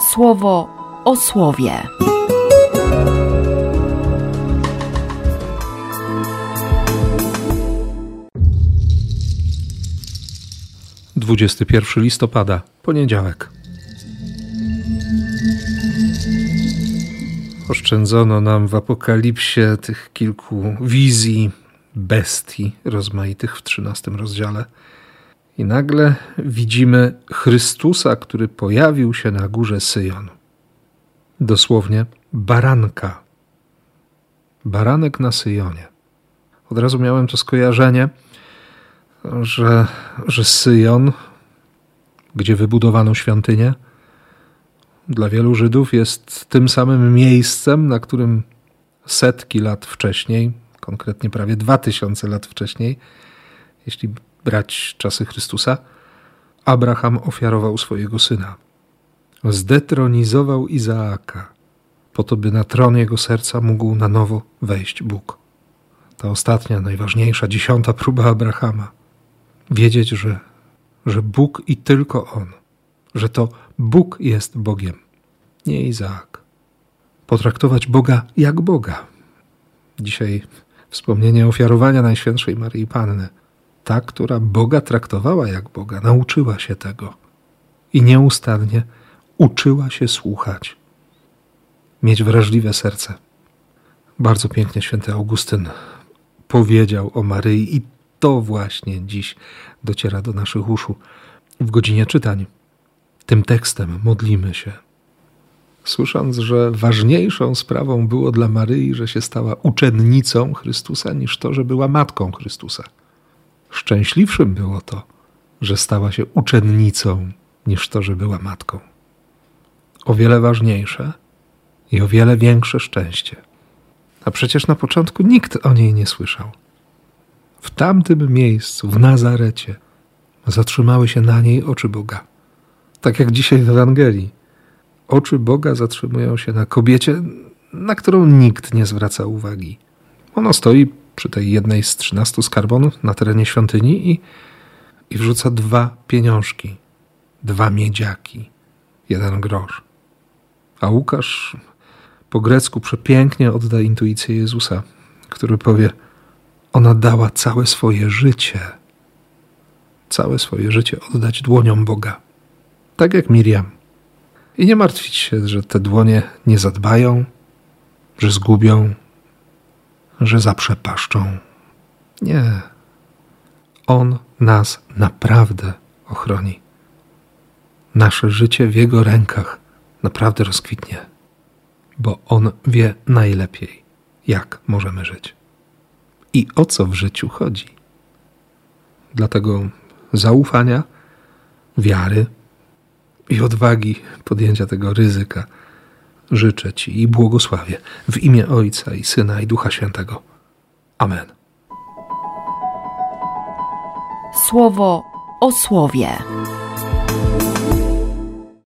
słowo o słowie. Dwudziesty pierwszy listopada, poniedziałek. Oszczędzono nam w apokalipsie tych kilku wizji bestii rozmaitych w trzynastym rozdziale. I nagle widzimy Chrystusa, który pojawił się na górze Syjon. Dosłownie baranka. Baranek na Syjonie. Od razu miałem to skojarzenie, że, że Syjon, gdzie wybudowano świątynię, dla wielu Żydów jest tym samym miejscem, na którym setki lat wcześniej, konkretnie prawie dwa tysiące lat wcześniej, jeśli brać czasy Chrystusa, Abraham ofiarował swojego syna. Zdetronizował Izaaka, po to, by na tron jego serca mógł na nowo wejść Bóg. Ta ostatnia, najważniejsza, dziesiąta próba Abrahama. Wiedzieć, że, że Bóg i tylko On, że to Bóg jest Bogiem, nie Izaak. Potraktować Boga jak Boga. Dzisiaj wspomnienie ofiarowania Najświętszej Maryi Panny. Ta, która Boga traktowała jak Boga, nauczyła się tego i nieustannie uczyła się słuchać, mieć wrażliwe serce. Bardzo pięknie święty Augustyn powiedział o Maryi i to właśnie dziś dociera do naszych uszu w godzinie czytań. Tym tekstem modlimy się. Słysząc, że ważniejszą sprawą było dla Maryi, że się stała uczennicą Chrystusa, niż to, że była matką Chrystusa. Szczęśliwszym było to, że stała się uczennicą, niż to, że była matką. O wiele ważniejsze i o wiele większe szczęście. A przecież na początku nikt o niej nie słyszał. W tamtym miejscu, w Nazarecie, zatrzymały się na niej oczy Boga. Tak jak dzisiaj w Ewangelii. Oczy Boga zatrzymują się na kobiecie, na którą nikt nie zwraca uwagi. Ona stoi przy tej jednej z trzynastu skarbonów na terenie świątyni i, i wrzuca dwa pieniążki, dwa miedziaki, jeden grosz. A Łukasz po grecku przepięknie odda intuicję Jezusa, który powie: Ona dała całe swoje życie, całe swoje życie oddać dłoniom Boga, tak jak Miriam. I nie martwić się, że te dłonie nie zadbają, że zgubią, że zaprzepaszczą. Nie. On nas naprawdę ochroni. Nasze życie w Jego rękach naprawdę rozkwitnie, bo On wie najlepiej, jak możemy żyć i o co w życiu chodzi. Dlatego zaufania, wiary i odwagi podjęcia tego ryzyka życzę Ci i błogosławię w imię Ojca i Syna i Ducha Świętego. Amen. Słowo o słowie.